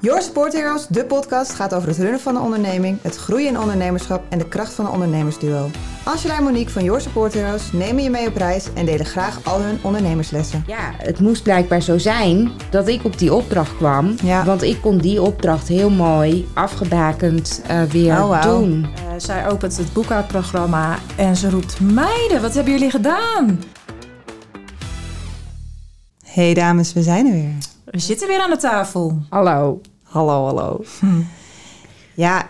Your Support Heroes, de podcast, gaat over het runnen van de onderneming, het groeien in ondernemerschap en de kracht van de ondernemersduo. Angela en Monique van Your Support Heroes nemen je mee op reis en delen graag al hun ondernemerslessen. Ja, het moest blijkbaar zo zijn dat ik op die opdracht kwam. Ja. Want ik kon die opdracht heel mooi afgebakend eh, weer Oh, doen. Eh, zij opent het boekhoudprogramma en ze roept: Meiden, wat hebben jullie gedaan? Hey dames, we zijn er weer. We zitten weer aan de tafel. Hallo. Hallo, hallo. Ja,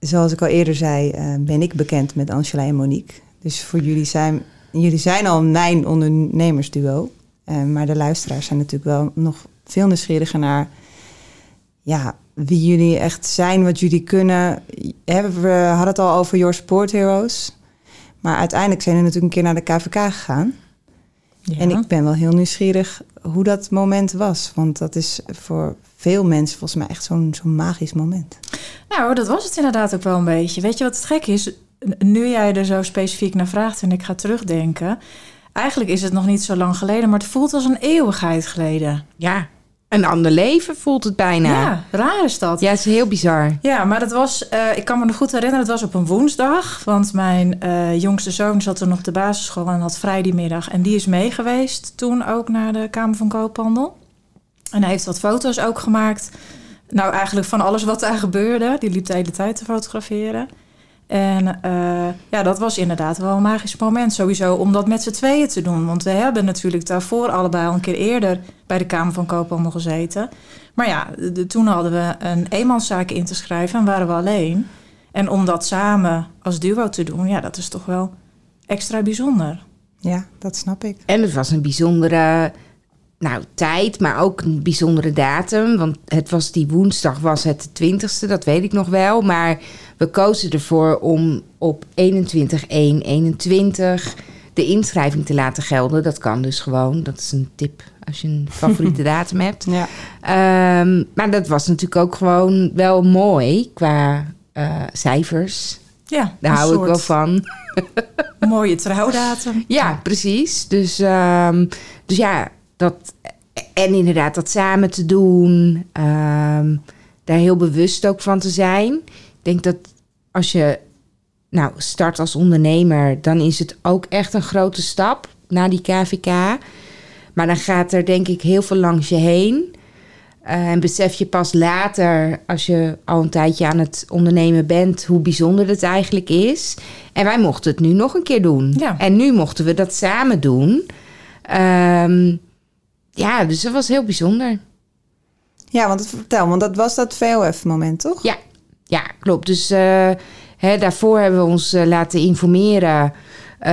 zoals ik al eerder zei, eh, ben ik bekend met Angela en Monique. Dus voor jullie zijn, jullie zijn al mijn ondernemersduo. Eh, maar de luisteraars zijn natuurlijk wel nog veel nieuwsgieriger naar ja, wie jullie echt zijn, wat jullie kunnen. We hadden het al over Your Sport Heroes. Maar uiteindelijk zijn jullie natuurlijk een keer naar de KVK gegaan. Ja. En ik ben wel heel nieuwsgierig hoe dat moment was. Want dat is voor veel mensen volgens mij echt zo'n zo'n magisch moment. Nou, dat was het inderdaad ook wel een beetje. Weet je wat het gek is? Nu jij er zo specifiek naar vraagt en ik ga terugdenken. Eigenlijk is het nog niet zo lang geleden, maar het voelt als een eeuwigheid geleden. Ja, een ander leven voelt het bijna. Ja, raar is dat. Ja, het is heel bizar. Ja, maar dat was, eh, ik kan me nog goed herinneren, het was op een woensdag. Want mijn eh, jongste zoon zat er nog op de basisschool en had vrij die middag. En die is meegeweest toen ook naar de Kamer van Koophandel. En hij heeft wat foto's ook gemaakt. Nou, eigenlijk van alles wat daar gebeurde. Die liep de hele tijd te fotograferen. En eh, ja, dat was inderdaad wel een magisch moment. Sowieso om dat met z'n tweeën te doen. Want we hebben natuurlijk daarvoor allebei al een keer eerder bij de Kamer van Koophandel gezeten. Maar ja, de- toen hadden we een eenmanszaak in te schrijven en waren we alleen. En om dat samen als duo te doen, ja, dat is toch wel extra bijzonder. Ja, dat snap ik. En het was een bijzondere nou, tijd, maar ook een bijzondere datum. Want het was die woensdag, was het de 20ste, dat weet ik nog wel. Maar we kozen ervoor om op 21-1-21 de inschrijving te laten gelden. Dat kan dus gewoon. Dat is een tip als je een favoriete datum hebt. Ja. Ehm, maar dat was natuurlijk ook gewoon wel mooi qua eh, cijfers. Ja, Daar hou ik wel van. mooie trouwdatum. Ja, precies. Dus, ehm, dus ja, dat. En inderdaad, dat samen te doen. ehm, daar heel bewust ook van te zijn. Ik denk dat als je nou, start als ondernemer, dan is het ook echt een grote stap naar die KVK. Maar dan gaat er denk ik heel veel langs je heen. Eh, en besef je pas later, als je al een tijdje aan het ondernemen bent, hoe bijzonder het eigenlijk is. En wij mochten het nu nog een keer doen. Ja. En nu mochten we dat samen doen. Ehm, ja, dus dat was heel bijzonder. ja, want het- vertel, want dat was dat VOF-moment, toch? Ja, ja klopt. Dus eh, hè, daarvoor hebben we ons eh, laten informeren. Eh,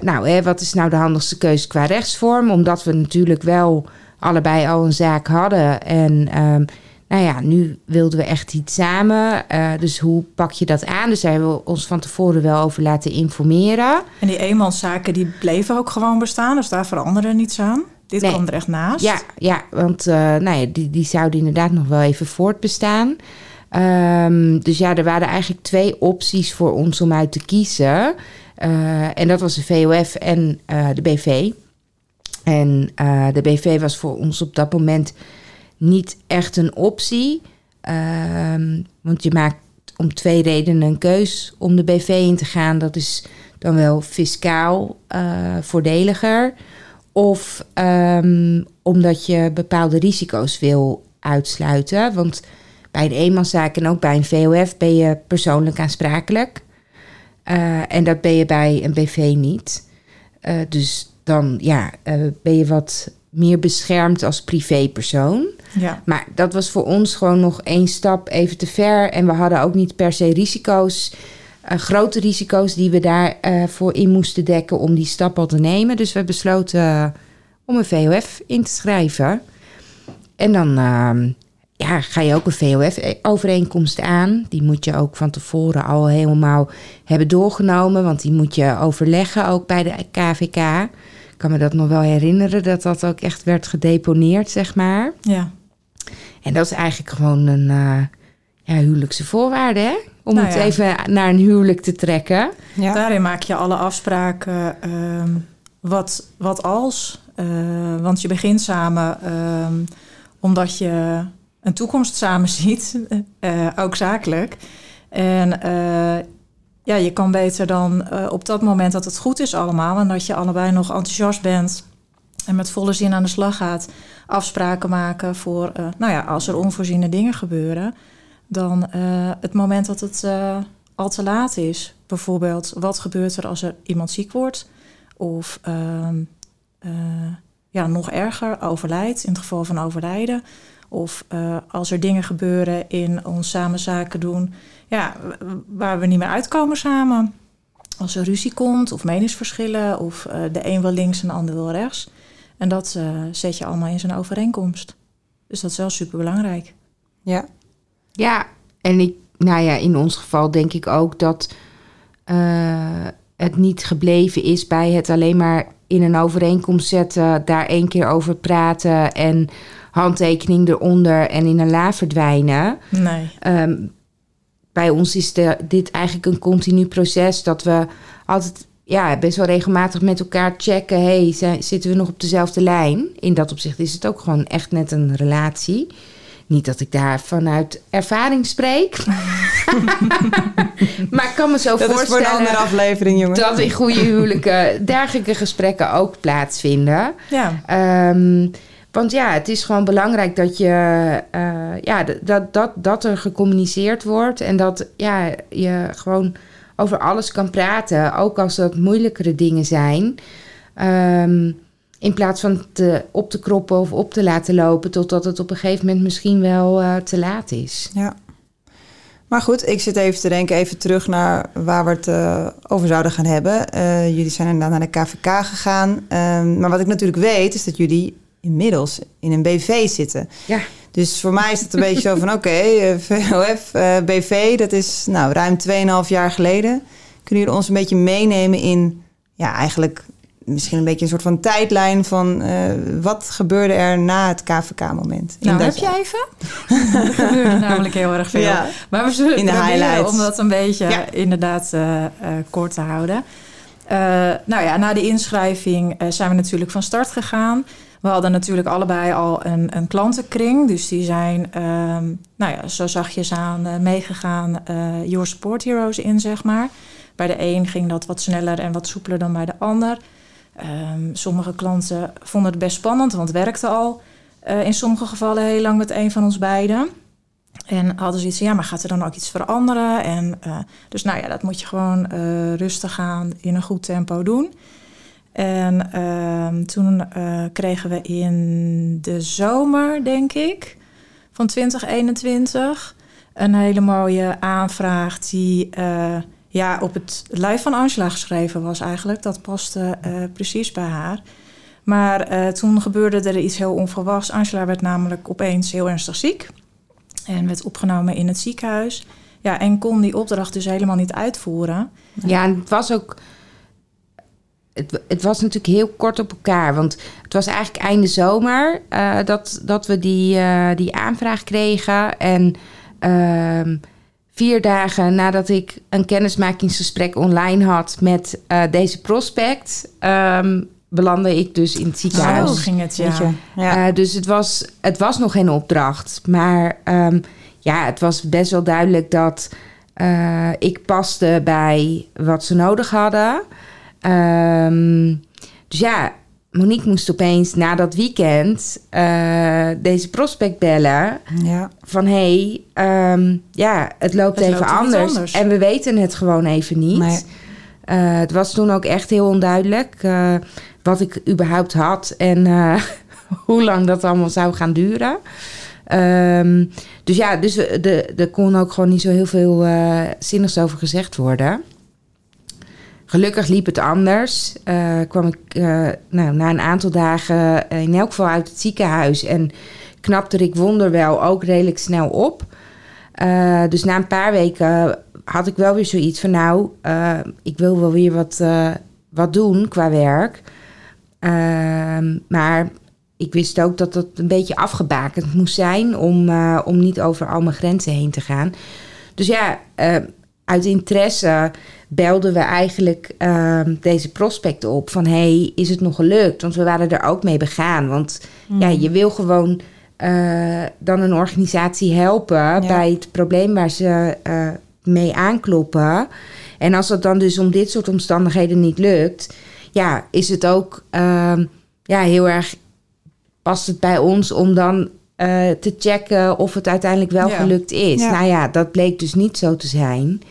nou, hè, wat is nou de handigste keuze qua rechtsvorm? Omdat we natuurlijk wel allebei al een zaak hadden. En ehm, nou ja, nu wilden we echt iets samen. Eh, dus hoe pak je dat aan? Dus daar hebben we ons van tevoren wel over laten informeren. En die eenmanszaken die bleven ook gewoon bestaan, dus daar veranderde niets aan. Dit Nee. kwam er echt naast. Ja, ja want eh, nou ja, die, die zouden inderdaad nog wel even voortbestaan. Ehm, dus ja, er waren eigenlijk twee opties voor ons om uit te kiezen. Eh, en dat was de VOF en eh, de BV. En de BV was voor ons op dat moment niet echt een optie. Ehm, want je maakt om twee redenen een keus om de BV in te gaan. Dat is dan wel fiscaal voordeliger. Of ehm, omdat je bepaalde risico's wil uitsluiten. Want bij een eenmanszaak en ook bij een VOF ben je persoonlijk aansprakelijk. Eh, en dat ben je bij een BV niet. Eh, dus dan ja, eh, ben je wat meer beschermd als privépersoon. Ja. Maar dat was voor ons gewoon nog één stap even te ver. En we hadden ook niet per se risico's, eh, grote risico's die we daarvoor voor in moesten dekken om die stap al te nemen. Dus we besloten eh, om een VOF in te schrijven. En dan ehm, ja, ga je ook een VOF-overeenkomst aan. Die moet je ook van tevoren al helemaal hebben doorgenomen. Want die moet je overleggen ook bij de KVK. Ik kan me dat nog wel herinneren, dat dat ook echt werd gedeponeerd, zeg maar. ja. En dat is eigenlijk gewoon een uh, ja, huwelijkse voorwaarde, hè? Om Nou het ja. even naar een huwelijk te trekken. Ja. Daarin maak je alle afspraken. ehm, wat, wat als? Eh, want je begint samen ehm, omdat je een toekomst samen ziet, eh, ook zakelijk. En eh, ja, je kan beter dan op dat moment dat het goed is allemaal... en dat je allebei nog enthousiast bent en met volle zin aan de slag gaat... afspraken maken voor, eh, nou ja, als er onvoorziene dingen gebeuren... dan eh, het moment dat het eh, al te laat is. Bijvoorbeeld, wat gebeurt er als er iemand ziek wordt? Of ehm, eh, ja, nog erger, overlijdt in het geval van overlijden. Of als er dingen gebeuren in ons samen zaken doen, ja, waar we niet meer uitkomen samen. Als er ruzie komt of meningsverschillen of de een wil links en de ander wil rechts. En dat zet je allemaal in zijn overeenkomst. Dus dat is wel super belangrijk. Ja, Ja, en ik, nou ja, in ons geval denk ik ook dat eh, het niet gebleven is bij het alleen maar in een overeenkomst zetten, daar één keer over praten en handtekening eronder en in een la verdwijnen. Nee. Ehm, bij ons is de, dit eigenlijk een continu proces dat we altijd ja, best wel regelmatig met elkaar checken. Hey, zijn- zitten we nog op dezelfde lijn? In dat opzicht is het ook gewoon echt net een relatie. Niet dat ik daar vanuit ervaring spreek. maar ik kan me zo dat is voor een voorstellen andere aflevering, jongen. dat in goede huwelijken dergelijke gesprekken ook plaatsvinden. Ja, Ehm, want ja, het is gewoon belangrijk dat je eh, ja, dat, dat, dat er gecommuniceerd wordt en dat ja, je gewoon over alles kan praten, ook als dat moeilijkere dingen zijn. Ehm, in plaats van te, op te kroppen of op te laten lopen totdat het op een gegeven moment misschien wel eh, te laat is. Ja. Maar goed, ik zit even te denken, even terug naar waar we het eh, over zouden gaan hebben. Eh, jullie zijn inderdaad naar de KVK gegaan. Ehm, maar wat ik natuurlijk weet, is dat jullie inmiddels in een BV zitten. Ja. Dus voor mij is het een beetje zo van, oké, VOF, BV, dat is nou ruim 2,5 jaar geleden. Kunnen jullie ons een beetje meenemen in, ja, eigenlijk misschien een beetje een soort van tijdlijn van eh, wat gebeurde er na het KVK-moment? nou heb je even. er gebeurde namelijk heel erg veel. Ja. Maar we zullen In de proberen om dat een beetje Ja. inderdaad eh, eh, kort te houden. Nou ja, na de inschrijving zijn we natuurlijk van start gegaan. We hadden natuurlijk allebei al een, een klantenkring. Dus die zijn, ehm, nou ja, zo zachtjes aan meegegaan Your Support Heroes in, zeg maar. Bij de een ging dat wat sneller en wat soepeler dan bij de ander. Ehm, sommige klanten vonden het best spannend, want het werkte al eh, in sommige gevallen heel lang met een van ons beiden. En hadden ze iets ja, maar gaat er dan ook iets veranderen? En, eh, dus nou ja, dat moet je gewoon eh, rustig gaan in een goed tempo doen. En ehm, toen kregen we in de zomer, denk ik, van 2021... een hele mooie aanvraag die ja, op het lijf van Angela geschreven was eigenlijk. Dat paste eh, precies bij haar. Maar eh, toen gebeurde er iets heel onverwachts. Angela werd namelijk opeens heel ernstig ziek. En werd opgenomen in het ziekenhuis. Ja, en kon die opdracht dus helemaal niet uitvoeren. Ja, en het was ook. Het, het was natuurlijk heel kort op elkaar. Want het was eigenlijk einde zomer eh, dat, dat we die, die aanvraag kregen. En ehm, vier dagen nadat ik een kennismakingsgesprek online had met eh, deze prospect, ehm, belandde ik dus in het ziekenhuis. Zo ging het, ja. Weet je? Ja. Eh, dus het was, het was nog geen opdracht. Maar ehm, ja, het was best wel duidelijk dat eh, ik paste bij wat ze nodig hadden. Ehm, dus ja, Monique moest opeens na dat weekend eh, deze prospect bellen. ja. Van hé, hey, ehm, ja, het loopt Het even loopt anders. anders. En we weten het gewoon even niet. Nee. Eh, het was toen ook echt heel onduidelijk eh, wat ik überhaupt had en hoe lang dat allemaal zou gaan duren. Ehm, dus ja, dus de- er kon ook gewoon niet zo heel veel zinnigs over gezegd worden. Gelukkig liep het anders. Eh, kwam ik eh, nou, na een aantal dagen eh, in elk geval uit het ziekenhuis en knapte ik wonderwel ook redelijk snel op. Dus na een paar weken had ik wel weer zoiets van... nou, ik wil wel weer wat, wat doen qua werk. Ehm, maar ik wist ook dat het een beetje afgebakend moest zijn... om, om niet over al mijn grenzen heen te gaan. Dus ja, uit interesse belden we eigenlijk ehm, deze prospect op... van hey, is het nog gelukt? Want we waren er ook mee begaan. Want ja, je wil gewoon... eh, dan een organisatie helpen bij het probleem waar ze eh, mee aankloppen. En als dat dan dus om dit soort omstandigheden niet lukt, ja, is het ook ehm, ja, heel erg past het bij ons om dan eh, te checken of het uiteindelijk wel Ja. gelukt is. Ja. Nou ja, dat bleek dus niet zo te zijn.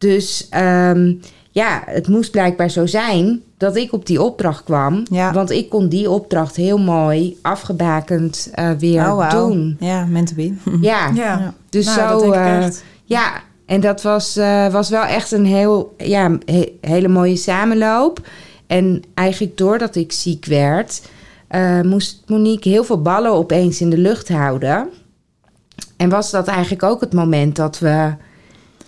Dus ehm, ja, het moest blijkbaar zo zijn dat ik op die opdracht kwam. Ja. Want ik kon die opdracht heel mooi afgebakend eh, weer Oh, wauw. doen. Ja, meant to be. Ja, Ja, Ja. dus nou, zo. dat denk ik eh, echt. ja, en dat was, eh, was wel echt een heel, ja, he- hele mooie samenloop. En eigenlijk doordat ik ziek werd, eh, moest Monique heel veel ballen opeens in de lucht houden. En was dat eigenlijk ook het moment dat we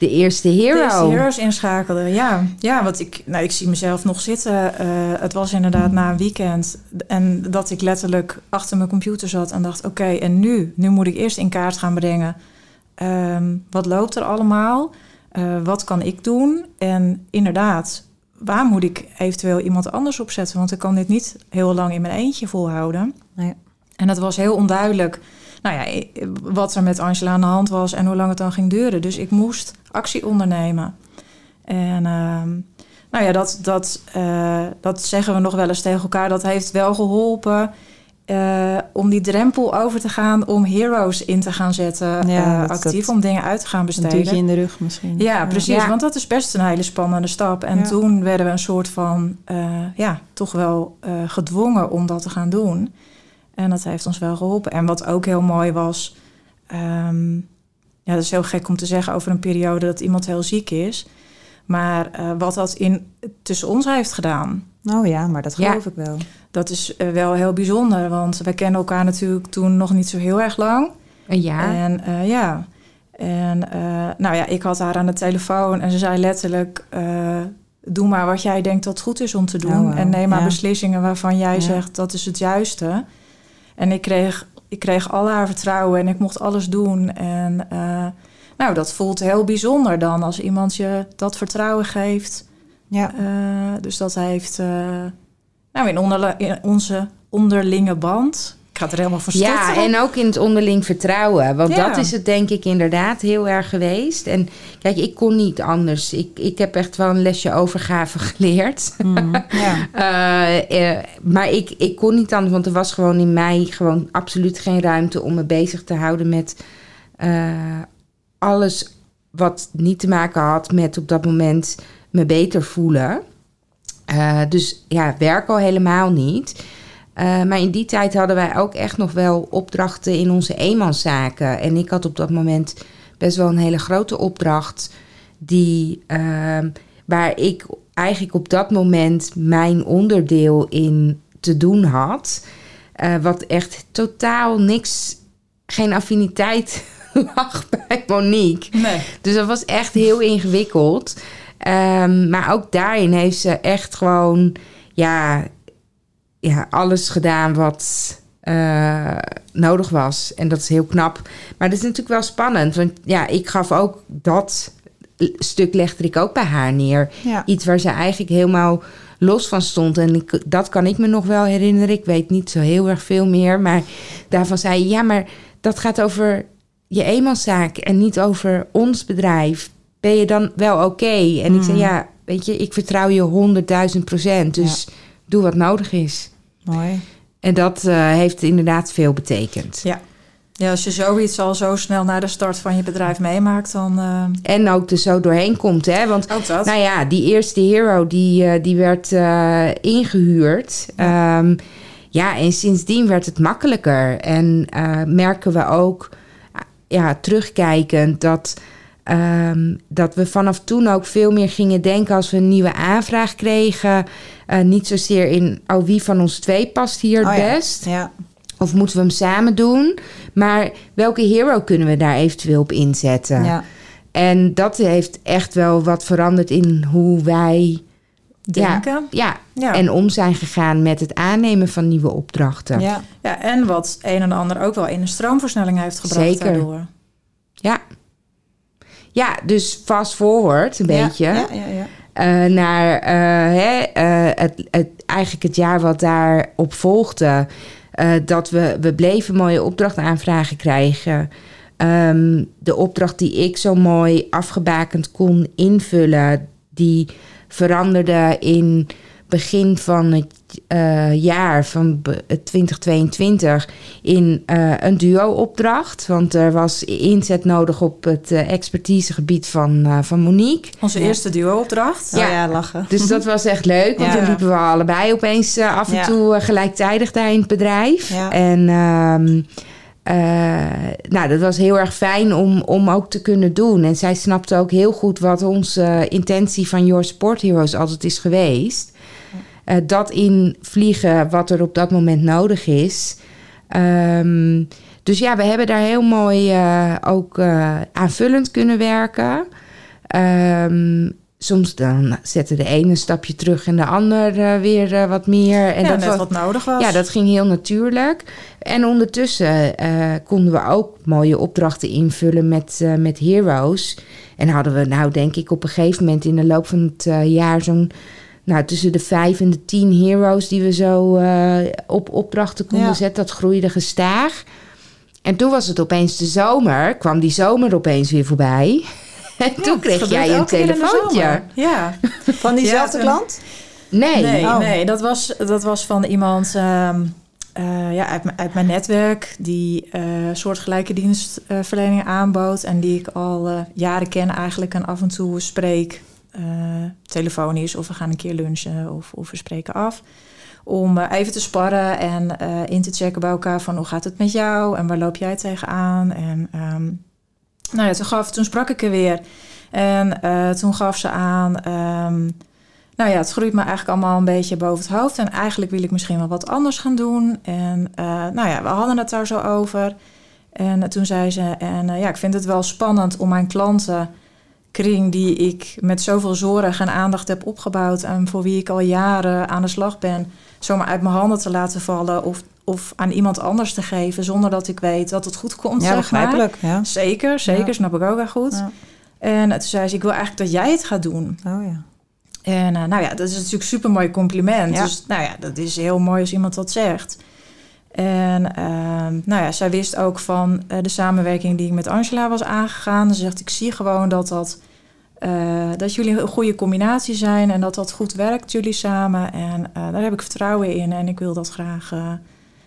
de eerste hero... De eerste heroes inschakelde, ja. Ja, want ik, nou, ik zie mezelf nog zitten. Eh, het was inderdaad na een weekend. En dat ik letterlijk achter mijn computer zat en dacht... oké, en nu? Nu moet ik eerst in kaart gaan brengen. ehm, wat loopt er allemaal? Eh, wat kan ik doen? En inderdaad, waar moet ik eventueel iemand anders op zetten? Want ik kan dit niet heel lang in mijn eentje volhouden. Nee. En het was heel onduidelijk nou ja, wat er met Angela aan de hand was en hoe lang het dan ging duren. Dus ik moest actie ondernemen. En ehm, nou ja, dat, dat, eh, dat zeggen we nog wel eens tegen elkaar. Dat heeft wel geholpen eh, om die drempel over te gaan, om heroes in te gaan zetten, Ja, eh, actief, dat- om dingen uit te gaan Een besteden. duwtje in de rug misschien. Ja, precies. Ja. Want dat is best een hele spannende stap. En Ja. toen werden we een soort van, eh, ja, toch wel eh, gedwongen om dat te gaan doen. En dat heeft ons wel geholpen. En wat ook heel mooi was, ehm, ja, dat is heel gek om te zeggen over een periode dat iemand heel ziek is. Maar eh, wat dat in, tussen ons heeft gedaan, Oh ja, maar dat Ja. geloof ik wel. dat is eh, wel heel bijzonder. Want we kennen elkaar natuurlijk toen nog niet zo heel erg lang. Een jaar. En eh, ja, en eh, nou ja, ik had haar aan de telefoon en ze zei letterlijk: eh, Doe maar wat jij denkt dat goed is om te doen. Oh. En neem maar Ja. beslissingen waarvan jij Ja. zegt dat is het juiste. En ik kreeg, ik kreeg al haar vertrouwen en ik mocht alles doen. En eh, nou, dat voelt heel bijzonder dan als iemand je dat vertrouwen geeft. Ja. Eh, dus dat heeft eh, nou, in, onze onderlinge band. Ik ga er helemaal voor Ja, en ook in het onderling vertrouwen. Want Ja. dat is het denk ik inderdaad heel erg geweest. En kijk, ik kon niet anders. Ik, ik heb echt wel een lesje overgave geleerd. Mm, ja. Eh, eh, maar ik, ik kon niet anders, want er was gewoon in mij gewoon absoluut geen ruimte om me bezig te houden met eh, alles wat niet te maken had met op dat moment me beter voelen. Dus ja, werk al helemaal niet. Eh, maar in die tijd hadden wij ook echt nog wel opdrachten in onze eenmanszaken. En ik had op dat moment best wel een hele grote opdracht. Die, ehm, waar ik eigenlijk op dat moment mijn onderdeel in te doen had. Eh, wat echt totaal niks, geen affiniteit lag bij Monique. Nee. Dus dat was echt heel ingewikkeld. Ehm, maar ook daarin heeft ze echt gewoon ja, ja, alles gedaan wat eh, nodig was. En dat is heel knap. Maar dat is natuurlijk wel spannend. Want ja, ik gaf ook dat stuk legde ik ook bij haar neer. Ja. Iets waar ze eigenlijk helemaal los van stond. En ik, dat kan ik me nog wel herinneren. Ik weet niet zo heel erg veel meer. Maar daarvan zei je, ja, maar dat gaat over je eenmanszaak en niet over ons bedrijf. Ben je dan wel oké? En ik zei, ja, weet je, ik vertrouw je honderdduizend procent. Dus doe wat nodig is. Mooi. En dat eh, heeft inderdaad veel betekend. Ja. ja, als je zoiets al zo snel na de start van je bedrijf meemaakt, dan eh, En ook er zo doorheen komt, hè? Want ook dat. Nou ja, die eerste hero die, eh, die werd eh, ingehuurd. Ja. ja, en sindsdien werd het makkelijker. En merken we ook, ja, terugkijkend, dat, ehm, dat we vanaf toen ook veel meer gingen denken als we een nieuwe aanvraag kregen. Eh, niet zozeer in, oh, wie van ons twee past hier het Oh best? Ja. Of moeten we hem samen doen? Maar welke hero kunnen we daar eventueel op inzetten? Ja. En dat heeft echt wel wat veranderd in hoe wij Denken. ja, Ja. en om zijn gegaan met het aannemen van nieuwe opdrachten. Ja, en wat een en ander ook wel in een stroomversnelling heeft gebracht Zeker. daardoor. Ja. dus fast forward een Ja. beetje Ja, ja, ja. eh, naar eh, hè, eh, het, het, eigenlijk het jaar wat daarop volgde. dat we, we bleven mooie opdrachtaanvragen krijgen. Ehm, de opdracht die ik zo mooi afgebakend kon invullen, die veranderde in begin van het uh, jaar van 2022 in uh, een duo-opdracht. Want er was inzet nodig op het uh, expertisegebied van, van Monique. Onze ja. eerste duo-opdracht. Ja. Oh ja, lachen. Dus dat was echt leuk, want ja. toen liepen we allebei opeens af en toe gelijktijdig daar in het bedrijf. En... Um, uh, nou, dat was heel erg fijn om, om ook te kunnen doen. En zij snapte ook heel goed wat onze intentie van Your Sport Heroes altijd is geweest. Uh, dat invliegen wat er op dat moment nodig is. Um, dus ja, we hebben daar heel mooi uh, ook aanvullend kunnen werken. Um, soms dan zette de ene een stapje terug en de ander uh, weer uh, wat meer. En ja, dat net was, wat nodig was. Ja, dat ging heel natuurlijk. En ondertussen uh, konden we ook mooie opdrachten invullen met, met heroes. En hadden we nou denk ik op een gegeven moment in de loop van het jaar zo'n... Nou, tussen de vijf en de tien heroes die we zo op opdrachten konden ja. zetten. Dat groeide gestaag. En toen was het opeens de zomer. Kwam die zomer opeens weer voorbij. En toen kreeg jij een telefoontje. Ja. Van diezelfde ja, klant? Nee. Nee, oh. nee dat, was, dat was van iemand um, uh, ja, uit, uit, mijn netwerk... die uh, soortgelijke dienstverlening aanbood... en die ik al uh, jaren ken eigenlijk en af en toe spreek... telefonisch of we gaan een keer lunchen of, of we spreken af... om even te sparren en in te checken bij elkaar van... hoe gaat het met jou en waar loop jij tegenaan... en um, nou ja, toen, gaf, sprak ik er weer. En uh, toen gaf ze aan... Um, nou ja, het groeit me eigenlijk allemaal een beetje boven het hoofd. En eigenlijk wil ik misschien wel wat anders gaan doen. En uh, nou ja, we hadden het daar zo over. En uh, toen zei ze... En ja, ik vind het wel spannend om mijn klantenkring... die ik met zoveel zorg en aandacht heb opgebouwd... en voor wie ik al jaren aan de slag ben... zomaar uit mijn handen te laten vallen... of of aan iemand anders te geven zonder dat ik weet dat het goed komt. Ja, zeg begrijpelijk. Ja. Zeker, zeker, Ja. snap ik ook wel goed. Ja. En toen zei ze, ik wil eigenlijk dat jij het gaat doen. Oh ja. En uh, nou ja, dat is natuurlijk een super mooi compliment. Ja. Dus nou ja, dat is heel mooi als iemand dat zegt. En uh, nou ja, zij wist ook van uh, de samenwerking die ik met Angela was aangegaan. Ze zegt, ik zie gewoon dat dat... Uh, dat jullie een goede combinatie zijn en dat dat goed werkt, jullie samen. En uh, daar heb ik vertrouwen in en ik wil dat graag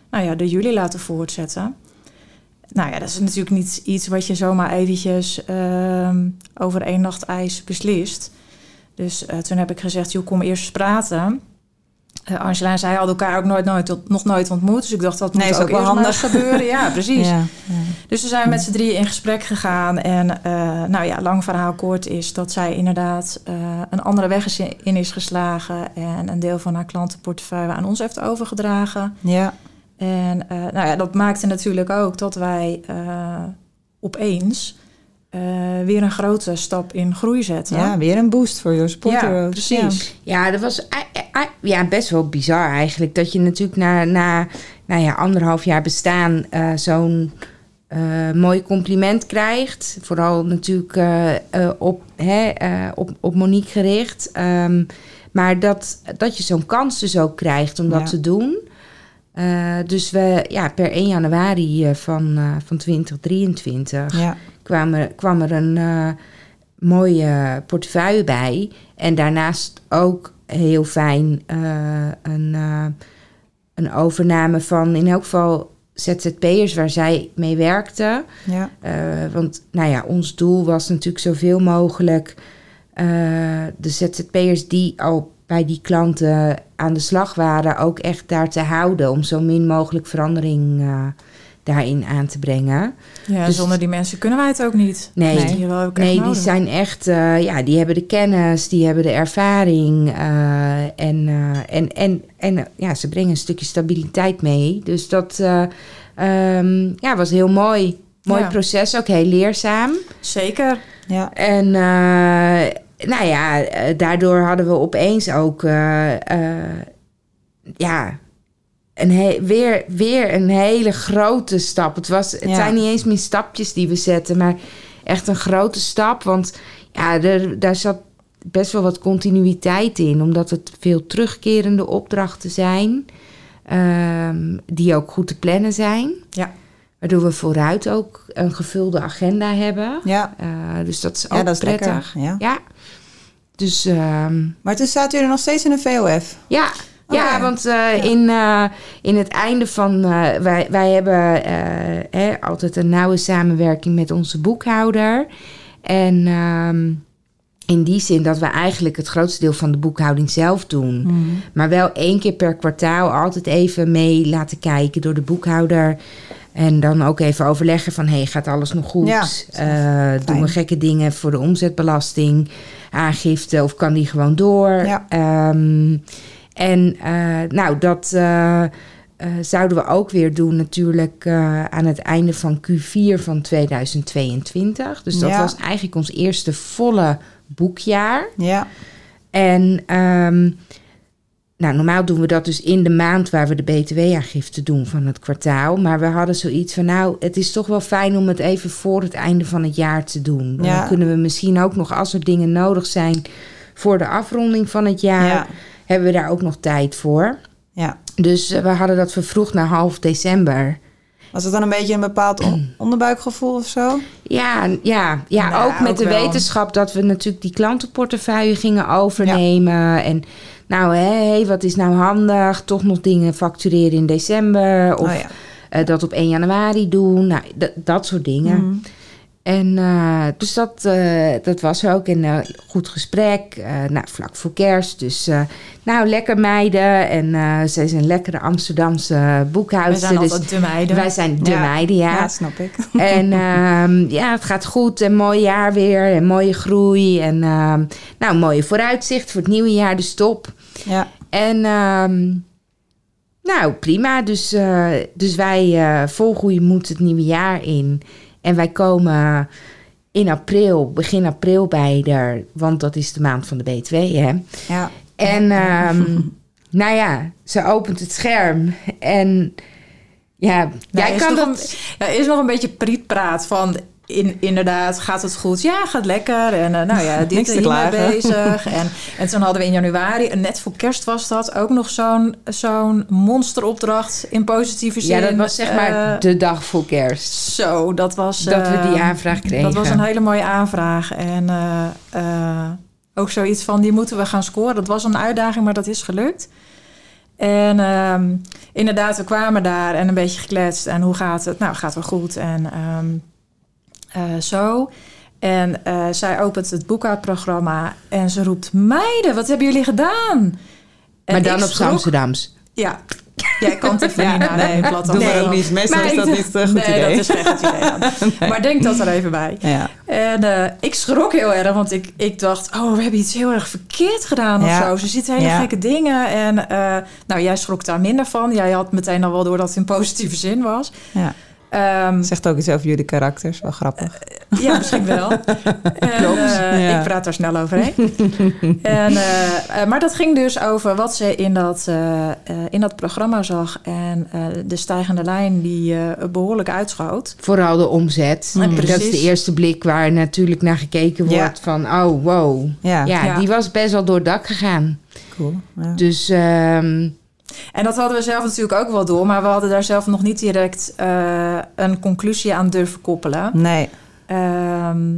nou ja, door jullie laten voortzetten. Nou ja, dat is natuurlijk niet iets wat je zomaar eventjes over één nacht ijs beslist. Dus toen heb ik gezegd, joh, kom eerst praten. Uh, Angela en zij hadden elkaar ook nooit, nooit, nog nooit ontmoet. Dus ik dacht, dat moet nee, is ook, wel handig gebeuren. Ja, precies. Ja, ja. Dus we zijn met z'n drieën in gesprek gegaan. En uh, nou ja, lang verhaal kort is dat zij inderdaad uh, een andere weg is in is geslagen. En een deel van haar klantenportefeuille aan ons heeft overgedragen. Ja. En nou ja, dat maakte natuurlijk ook dat wij opeens... Uh, weer een grote stap in groei zetten. Ja, weer een boost voor je sporters. Ja, precies. Ja, dat was ja, best wel bizar eigenlijk. Dat je natuurlijk na, na nou ja, anderhalf jaar bestaan uh, zo'n uh, mooi compliment krijgt. Vooral natuurlijk uh, op, hè, op, op Monique gericht. Um, maar dat, dat je zo'n kans dus ook krijgt om dat Ja. te doen. Uh, dus we, ja, per 1 januari van, uh, van 2023 Ja. Kwam, er, kwam er een uh, mooie portefeuille bij. En daarnaast ook heel fijn uh, een, uh, een overname van in elk geval ZZP'ers waar zij mee werkte. Ja. Want nou ja, ons doel was natuurlijk zoveel mogelijk de ZZP'ers die al bij die klanten aan de slag waren, ook echt daar te houden om zo min mogelijk verandering uh, daarin aan te brengen. Ja, dus, zonder die mensen kunnen wij het ook niet. Nee, dus die, ook nee, die zijn echt, uh, ja, die hebben de kennis, die hebben de ervaring uh, en, uh, en, en, en ja, ze brengen een stukje stabiliteit mee. Dus dat um, ja, was heel mooi. Mooi ja. proces, ook heel leerzaam. Zeker. Ja. En nou ja, daardoor hadden we opeens ook, ja, een he- weer, weer een hele grote stap. Het, was, het Ja. zijn niet eens meer stapjes die we zetten, maar echt een grote stap. Want ja, er, daar zat best wel wat continuïteit in, omdat het veel terugkerende opdrachten zijn. ehm, die ook goed te plannen zijn. Ja. Waardoor we vooruit ook een gevulde agenda hebben. Ja, Eh, dus dat is ook ja dat is prettig. lekker. Ja. Ja. Dus ehm, Maar toen zaten jullie nog steeds in een VOF. ja, ja, Oké. want eh, In, eh, in het einde van... eh, wij, wij hebben eh, hè, altijd een nauwe samenwerking met onze boekhouder. En ehm, in die zin dat we eigenlijk het grootste deel van de boekhouding zelf doen. Maar wel één keer per kwartaal altijd even mee laten kijken door de boekhouder. En dan ook even overleggen van, hey, gaat alles nog goed? Ja, doen we gekke dingen voor de omzetbelasting, aangifte of kan die gewoon door? Ja. Ehm, en eh, nou, dat eh, eh, zouden we ook weer doen natuurlijk aan het einde van Q4 van 2022. Dus dat Ja. was eigenlijk ons eerste volle boekjaar. Ja, En ehm, nou, normaal doen we dat dus in de maand waar we de btw-aangifte doen van het kwartaal. Maar we hadden zoiets van, nou, het is toch wel fijn om het even voor het einde van het jaar te doen. Ja. Dan kunnen we misschien ook nog, als er dingen nodig zijn voor de afronding van het jaar, ja, hebben we daar ook nog tijd voor. ja. Dus eh, we hadden dat vervroegd naar half december. Was het dan een beetje een bepaald on- onderbuikgevoel of zo? Ja, ja, ja Nou, ook met ook de wel. wetenschap dat we natuurlijk die klantenportefeuille gingen overnemen. En nou, hé, hey, wat is nou handig? Toch nog dingen factureren in december. Of oh ja. eh, dat op 1 januari doen. Nou, dat soort dingen. Mhm. En eh, dus dat, eh, dat was ook. En eh, goed gesprek. nou, vlak voor kerst. Dus nou, lekker meiden. En zij is een lekkere Amsterdamse We boekhoudster. zijn dus altijd de meiden. wij zijn de Ja. meiden, ja. Ja, snap ik. En ehm, ja, het gaat goed. En mooi jaar weer. En mooie groei. En ehm, nou, een mooie vooruitzicht voor het nieuwe jaar. Dus top. Ja, En ehm, nou, prima. Dus, dus wij vol goede moed het nieuwe jaar in. En wij komen in april, begin april bij er. Want dat is de maand van de BTW, hè. ja. En ehm, nou ja, ze opent het scherm. En ja, Nou, jij kan dat... Een, ja, is nog een beetje prietpraat van... In, inderdaad, gaat het goed? Ja, gaat lekker. En eh, nou ja, dit te hiermee bezig. En, en toen hadden we in januari, en net voor kerst was dat... ook nog zo'n zo'n monsteropdracht in positieve zin. Ja, dat was zeg maar Eh, de dag voor kerst. zo, dat was... Dat we die eh, aanvraag kregen. Dat was een hele mooie aanvraag. En ook zoiets van, die moeten we gaan scoren. Dat was een uitdaging, maar dat is gelukt. En ehm, inderdaad, we kwamen daar en een beetje gekletst. En hoe gaat het? Nou, gaat wel goed. En ehm, eh, zo. En eh, zij opent het boekhoudprogramma en ze roept... Meiden, wat hebben jullie gedaan? En maar dan op schrok. Amsterdams. Ja, jij kan het even Ja, niet naar nee, plat doe maar ook niet. Meestal is dat niet een goed nee, idee. dat is geen goed idee. dan. Maar denk dat er even bij. Ja, En eh, ik schrok heel erg, want ik, ik dacht, oh, we hebben iets heel erg verkeerd gedaan of zo. Ze ziet hele Ja. gekke dingen. En eh, nou, jij schrok daar minder van. Jij had meteen al wel door dat het in positieve zin was. ja. Ehm, Zegt ook iets over jullie karakters. Wel grappig. ja, misschien wel. En, Klopt, eh, ja. Ik praat daar snel overheen. en, eh, eh, maar dat ging dus over wat ze in dat, eh, eh, in dat programma zag. En eh, de stijgende lijn die eh, behoorlijk uitschoot. Vooral de omzet. Ja, Dat is de eerste blik waar natuurlijk naar gekeken Ja. wordt van... oh, wow. Ja, Ja, Ja. die was best wel door het dak gegaan. cool. Ja. Dus ehm, En dat hadden we zelf natuurlijk ook wel door. Maar we hadden daar zelf nog niet direct eh, een conclusie aan durven koppelen. Nee, Ehm,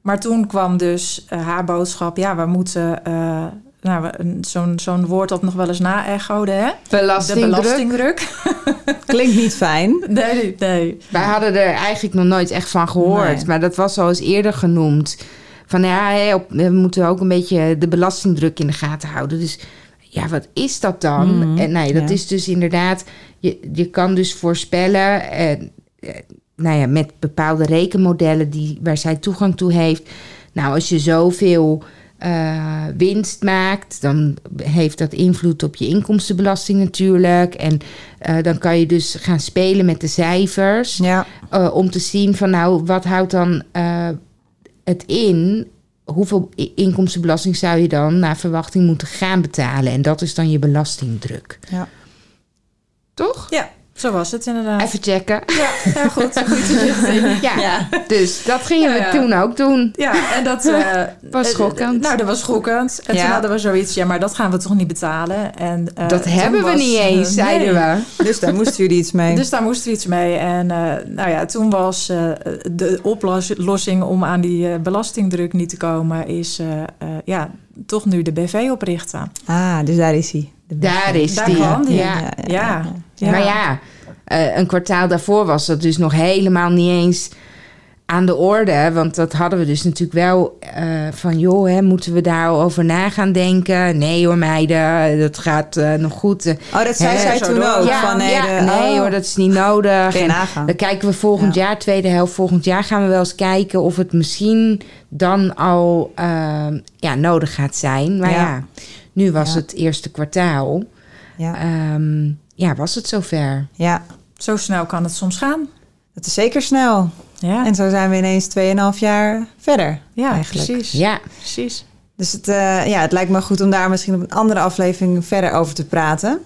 maar toen kwam dus eh, haar boodschap. Ja, we moeten... eh, nou, zo'n zo'n woord dat nog wel eens na-echode, hè? De belastingdruk. belastingdruk. klinkt niet fijn. Nee, nee. Wij hadden er eigenlijk nog nooit echt van gehoord. Nee. Maar dat was al eens eerder genoemd. Van ja, we moeten ook een beetje de belastingdruk in de gaten houden. Dus ja, wat is dat dan? Mhm, En nee, dat ja. is dus inderdaad... Je, je kan dus voorspellen... En, eh, nou ja, met bepaalde rekenmodellen die, waar zij toegang toe heeft. Nou, als je zoveel eh, winst maakt, dan heeft dat invloed op je inkomstenbelasting natuurlijk. En eh, dan kan je dus gaan spelen met de cijfers. Ja, eh, om te zien van nou, wat houdt dan eh, het in? Hoeveel inkomstenbelasting zou je dan naar verwachting moeten gaan betalen? En dat is dan je belastingdruk. Ja. Toch? Ja. Zo was het inderdaad. Even checken. Ja, ja goed. Goed inzichting. Ja, dus dat gingen Ja, we ja. toen ook doen. Ja, en dat eh, Was eh, schokkend. nou, dat was schokkend. En Ja. toen hadden we zoiets, ja, maar dat gaan we toch niet betalen. En, eh, dat hebben we was, niet eens, zeiden nee. we. Dus daar moesten jullie iets mee. Dus daar moesten we iets mee. En eh, nou ja, toen was eh, de oplossing om aan die eh, belastingdruk niet te komen, is eh, eh, ja, toch nu de BV oprichten. Ah, dus daar is hij. Daar is Daar die. kwam die. Ja. Ja. Ja. Maar ja, eh, een kwartaal daarvoor was dat dus nog helemaal niet eens aan de orde. Want dat hadden we dus natuurlijk wel eh, van... joh, hè, moeten we daarover na gaan denken? Nee hoor meiden, dat gaat eh, nog goed. Oh, dat zei Hè? zij toen ook. ja, van, nee, ja, de- nee oh, hoor, dat is niet nodig. En dan kijken we volgend Ja. jaar, tweede helft volgend jaar... gaan we wel eens kijken of het misschien dan al ehm, ja, nodig gaat zijn. Maar ja, Ja. nu was Ja. het eerste kwartaal. Ja, Ehm, ja, was het zover. ja, Zo snel kan het soms gaan. dat is zeker snel. Ja, En zo zijn we ineens 2,5 jaar verder. ja eigenlijk. precies. Ja, precies. Dus het, eh, ja, het lijkt me goed om daar misschien op een andere aflevering verder over te praten.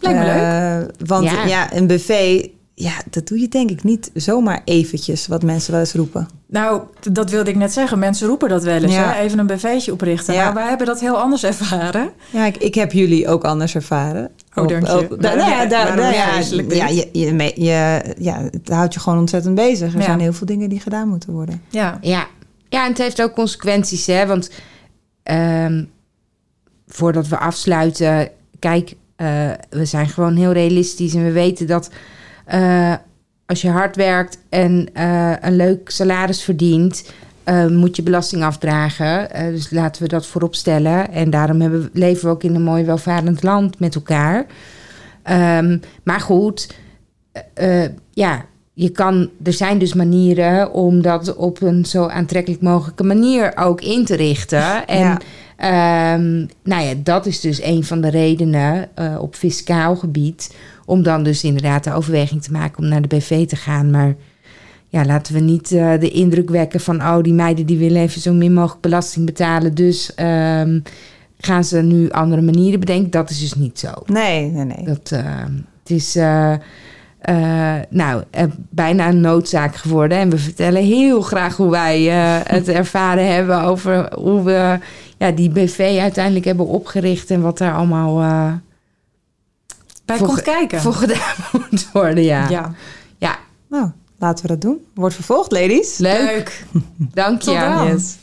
Lijkt me leuk. Eh, Want Ja. ja. een buffet, ja, dat doe je denk ik niet zomaar eventjes, wat mensen wel eens roepen. Nou, dat wilde ik net zeggen. Mensen roepen dat wel eens. Ja. Hè? Even een BV'tje oprichten. Ja. Nou, wij hebben dat heel anders ervaren. Ja, ik, ik heb jullie ook anders ervaren. Oh, dank je. Op- daar- Waarom nou ja, ja, vreselijk dit? ja, je, je, me- je, ja, het houdt je gewoon ontzettend bezig. Er Ja. zijn heel veel dingen die gedaan moeten worden. Ja, ja. ja, en het heeft ook consequenties, hè. Want ehm, voordat we afsluiten... Kijk, eh, we zijn gewoon heel realistisch en we weten dat... eh, als je hard werkt en eh, een leuk salaris verdient... eh, moet je belasting afdragen. Eh, dus laten we dat voorop stellen. En daarom hebben, leven we ook in een mooi welvarend land met elkaar. Ehm, maar goed, eh, eh, ja, je kan, er zijn dus manieren om dat op een zo aantrekkelijk mogelijke manier ook in te richten. En Ja. ehm, nou ja, dat is dus een van de redenen op fiscaal gebied. Om dan dus inderdaad de overweging te maken om naar de BV te gaan. Maar ja, laten we niet eh, de indruk wekken van... oh, die meiden die willen even zo min mogelijk belasting betalen. Dus ehm, gaan ze nu andere manieren bedenken. Dat is dus niet zo. Nee, nee, nee. Dat, eh, het is eh, nou, bijna een noodzaak geworden. En we vertellen heel graag hoe wij het ervaren hebben... over hoe we ja, die BV uiteindelijk hebben opgericht... en wat daar allemaal bij Voor- komt kijken. voor gedaan moet worden. Ja, ja. ja Nou, laten we dat doen. Wordt vervolgd, ladies. leuk. Dank je. Yes.